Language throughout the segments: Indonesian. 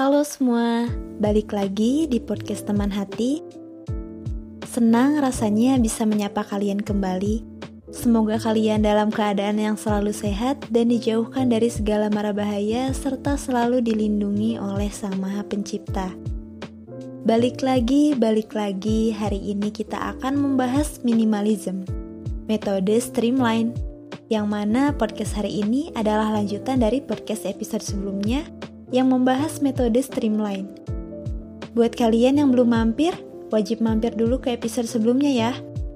Halo semua, balik lagi di podcast teman hati. Senang rasanya bisa menyapa kalian kembali. Semoga kalian dalam keadaan yang selalu sehat dan dijauhkan dari segala mara bahaya serta selalu dilindungi oleh Sang Maha Pencipta. Balik lagi, balik lagi, hari ini kita akan membahas minimalism, metode streamline, yang mana podcast hari ini adalah lanjutan dari podcast episode sebelumnya yang membahas metode streamline. Buat kalian yang belum mampir, wajib mampir dulu ke episode sebelumnya ya.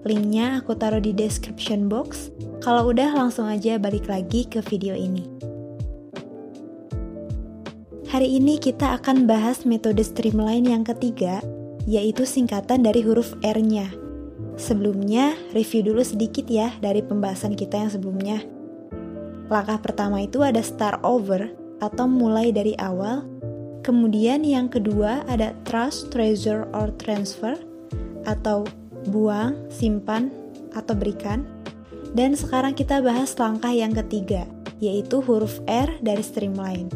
Linknya aku taruh di description box. Kalau udah langsung aja balik lagi ke video ini. Hari ini kita akan bahas metode streamline yang ketiga, yaitu singkatan dari huruf R-nya. Sebelumnya, review dulu sedikit ya dari pembahasan kita yang sebelumnya. Langkah pertama itu ada start over, atau mulai dari awal. Kemudian yang kedua ada trust, treasure, or transfer atau buang, simpan, atau berikan. Dan sekarang kita bahas langkah yang ketiga, yaitu huruf R dari streamline.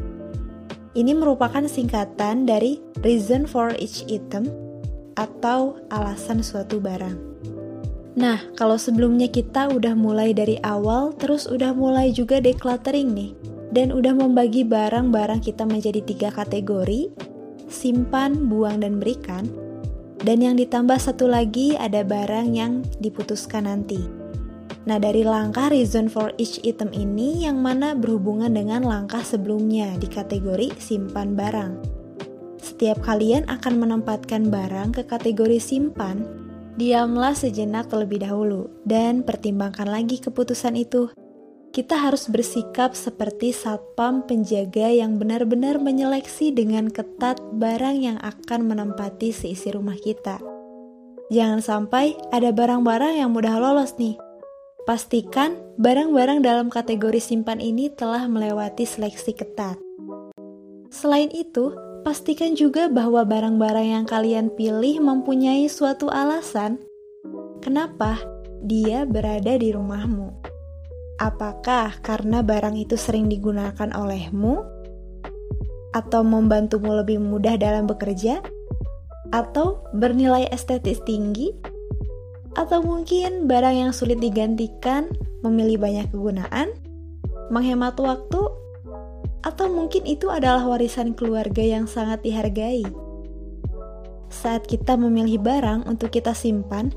Ini merupakan singkatan dari reason for each item atau alasan suatu barang. Nah, kalau sebelumnya kita udah mulai dari awal, terus udah mulai juga decluttering nih dan udah membagi barang-barang kita menjadi tiga kategori, simpan, buang, dan berikan. Dan yang ditambah satu lagi ada barang yang diputuskan nanti. Nah dari langkah reason for each item ini yang mana berhubungan dengan langkah sebelumnya di kategori simpan barang. Setiap kalian akan menempatkan barang ke kategori simpan, diamlah sejenak terlebih dahulu dan pertimbangkan lagi keputusan itu kita harus bersikap seperti satpam penjaga yang benar-benar menyeleksi dengan ketat barang yang akan menempati seisi rumah kita. Jangan sampai ada barang-barang yang mudah lolos nih. Pastikan barang-barang dalam kategori simpan ini telah melewati seleksi ketat. Selain itu, pastikan juga bahwa barang-barang yang kalian pilih mempunyai suatu alasan kenapa dia berada di rumahmu. Apakah karena barang itu sering digunakan olehmu? Atau membantumu lebih mudah dalam bekerja? Atau bernilai estetis tinggi? Atau mungkin barang yang sulit digantikan, memilih banyak kegunaan, menghemat waktu, atau mungkin itu adalah warisan keluarga yang sangat dihargai. Saat kita memilih barang untuk kita simpan,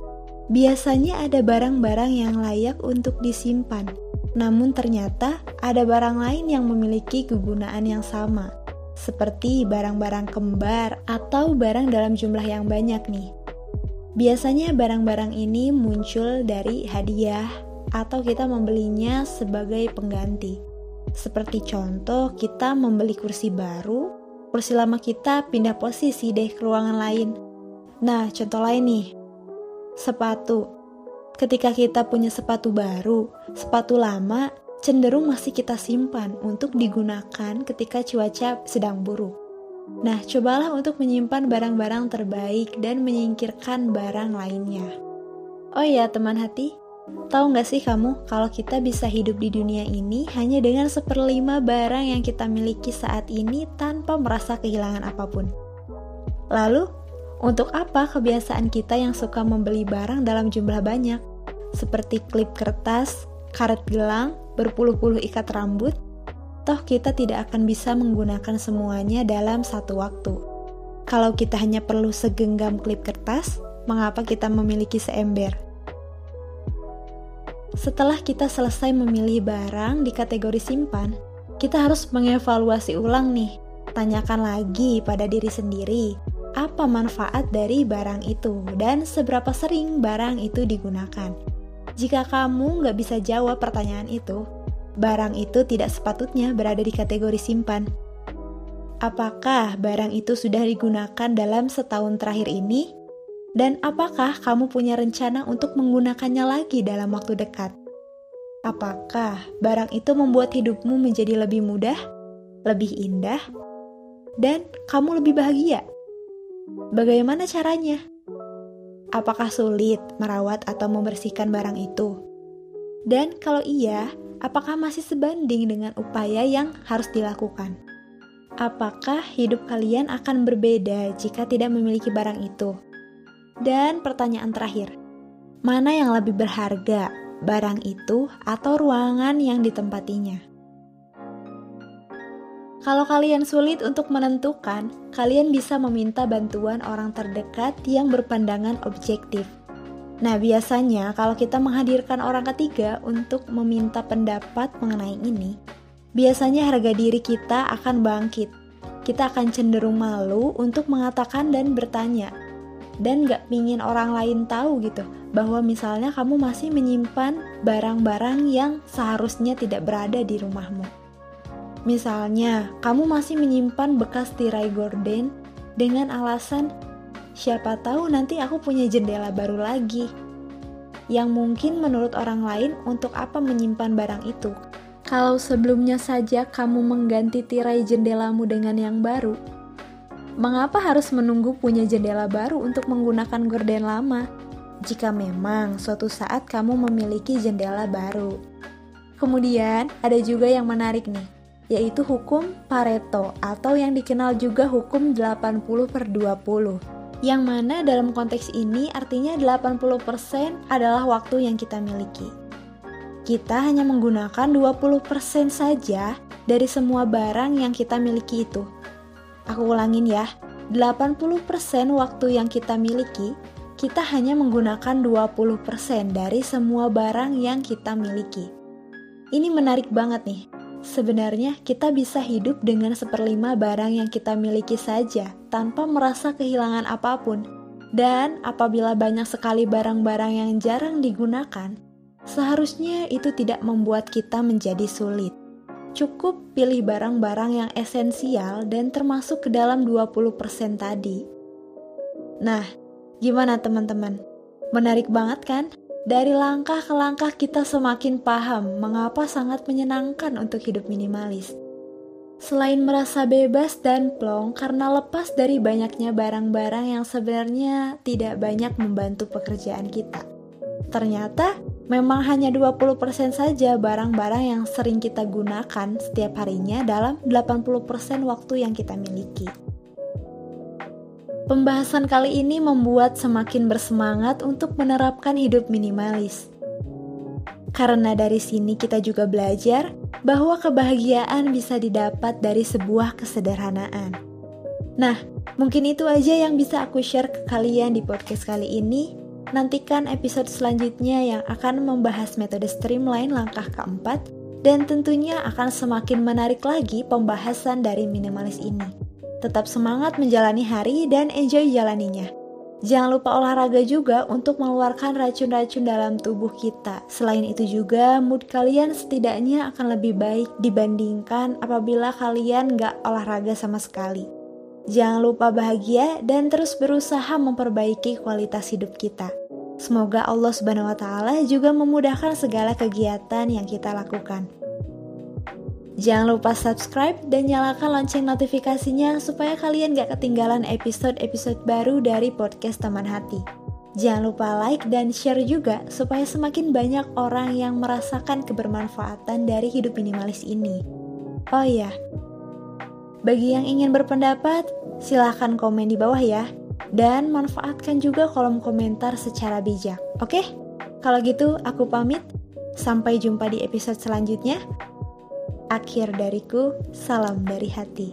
biasanya ada barang-barang yang layak untuk disimpan namun ternyata ada barang lain yang memiliki kegunaan yang sama, seperti barang-barang kembar atau barang dalam jumlah yang banyak nih. Biasanya barang-barang ini muncul dari hadiah atau kita membelinya sebagai pengganti. Seperti contoh, kita membeli kursi baru, kursi lama kita pindah posisi deh ke ruangan lain. Nah, contoh lain nih, sepatu Ketika kita punya sepatu baru, sepatu lama cenderung masih kita simpan untuk digunakan ketika cuaca sedang buruk. Nah, cobalah untuk menyimpan barang-barang terbaik dan menyingkirkan barang lainnya. Oh ya, teman hati, tahu nggak sih kamu kalau kita bisa hidup di dunia ini hanya dengan seperlima barang yang kita miliki saat ini tanpa merasa kehilangan apa pun? Lalu, untuk apa kebiasaan kita yang suka membeli barang dalam jumlah banyak? Seperti klip kertas, karet gelang, berpuluh-puluh ikat rambut, toh kita tidak akan bisa menggunakan semuanya dalam satu waktu. Kalau kita hanya perlu segenggam klip kertas, mengapa kita memiliki seember? Setelah kita selesai memilih barang di kategori simpan, kita harus mengevaluasi ulang nih. Tanyakan lagi pada diri sendiri, apa manfaat dari barang itu dan seberapa sering barang itu digunakan. Jika kamu nggak bisa jawab pertanyaan itu, barang itu tidak sepatutnya berada di kategori simpan. Apakah barang itu sudah digunakan dalam setahun terakhir ini? Dan apakah kamu punya rencana untuk menggunakannya lagi dalam waktu dekat? Apakah barang itu membuat hidupmu menjadi lebih mudah, lebih indah, dan kamu lebih bahagia? Bagaimana caranya? Apakah sulit merawat atau membersihkan barang itu? Dan kalau iya, apakah masih sebanding dengan upaya yang harus dilakukan? apakah hidup kalian akan berbeda jika tidak memiliki barang itu? Dan pertanyaan terakhir, mana yang lebih berharga, barang itu atau ruangan yang ditempatinya? Kalau kalian sulit untuk menentukan, kalian bisa meminta bantuan orang terdekat yang berpandangan objektif. Nah, biasanya kalau kita menghadirkan orang ketiga untuk meminta pendapat mengenai ini, biasanya harga diri kita akan bangkit. Kita akan cenderung malu untuk mengatakan dan bertanya, dan gak pingin orang lain tahu gitu, bahwa misalnya kamu masih menyimpan barang-barang yang seharusnya tidak berada di rumahmu. Misalnya, kamu masih menyimpan bekas tirai gorden dengan alasan siapa tahu nanti aku punya jendela baru lagi. Yang mungkin menurut orang lain untuk apa menyimpan barang itu? Kalau sebelumnya saja kamu mengganti tirai jendelamu dengan yang baru, mengapa harus menunggu punya jendela baru untuk menggunakan gorden lama? Jika memang suatu saat kamu memiliki jendela baru. Kemudian, ada juga yang menarik nih yaitu hukum Pareto atau yang dikenal juga hukum 80 per 20 yang mana dalam konteks ini artinya 80% adalah waktu yang kita miliki. Kita hanya menggunakan 20% saja dari semua barang yang kita miliki itu. Aku ulangin ya, 80% waktu yang kita miliki, kita hanya menggunakan 20% dari semua barang yang kita miliki. Ini menarik banget nih, Sebenarnya kita bisa hidup dengan seperlima barang yang kita miliki saja tanpa merasa kehilangan apa pun. Dan apabila banyak sekali barang-barang yang jarang digunakan, seharusnya itu tidak membuat kita menjadi sulit. Cukup pilih barang-barang yang esensial dan termasuk ke dalam 20% tadi. Nah, gimana teman-teman? Menarik banget kan? Dari langkah ke langkah kita semakin paham mengapa sangat menyenangkan untuk hidup minimalis. Selain merasa bebas dan plong karena lepas dari banyaknya barang-barang yang sebenarnya tidak banyak membantu pekerjaan kita. Ternyata memang hanya 20% saja barang-barang yang sering kita gunakan setiap harinya dalam 80% waktu yang kita miliki. Pembahasan kali ini membuat semakin bersemangat untuk menerapkan hidup minimalis. Karena dari sini kita juga belajar bahwa kebahagiaan bisa didapat dari sebuah kesederhanaan. Nah, mungkin itu aja yang bisa aku share ke kalian di podcast kali ini. Nantikan episode selanjutnya yang akan membahas metode streamline langkah keempat dan tentunya akan semakin menarik lagi pembahasan dari minimalis ini. Tetap semangat menjalani hari dan enjoy jalaninya. Jangan lupa olahraga juga untuk mengeluarkan racun-racun dalam tubuh kita. Selain itu juga, mood kalian setidaknya akan lebih baik dibandingkan apabila kalian gak olahraga sama sekali. Jangan lupa bahagia dan terus berusaha memperbaiki kualitas hidup kita. Semoga Allah Subhanahu wa Ta'ala juga memudahkan segala kegiatan yang kita lakukan. Jangan lupa subscribe dan nyalakan lonceng notifikasinya supaya kalian gak ketinggalan episode-episode baru dari podcast Teman Hati. Jangan lupa like dan share juga supaya semakin banyak orang yang merasakan kebermanfaatan dari hidup minimalis ini. Oh iya, bagi yang ingin berpendapat, silahkan komen di bawah ya. Dan manfaatkan juga kolom komentar secara bijak. Oke? Kalau gitu, aku pamit. Sampai jumpa di episode selanjutnya. Akhir dariku, salam dari hati.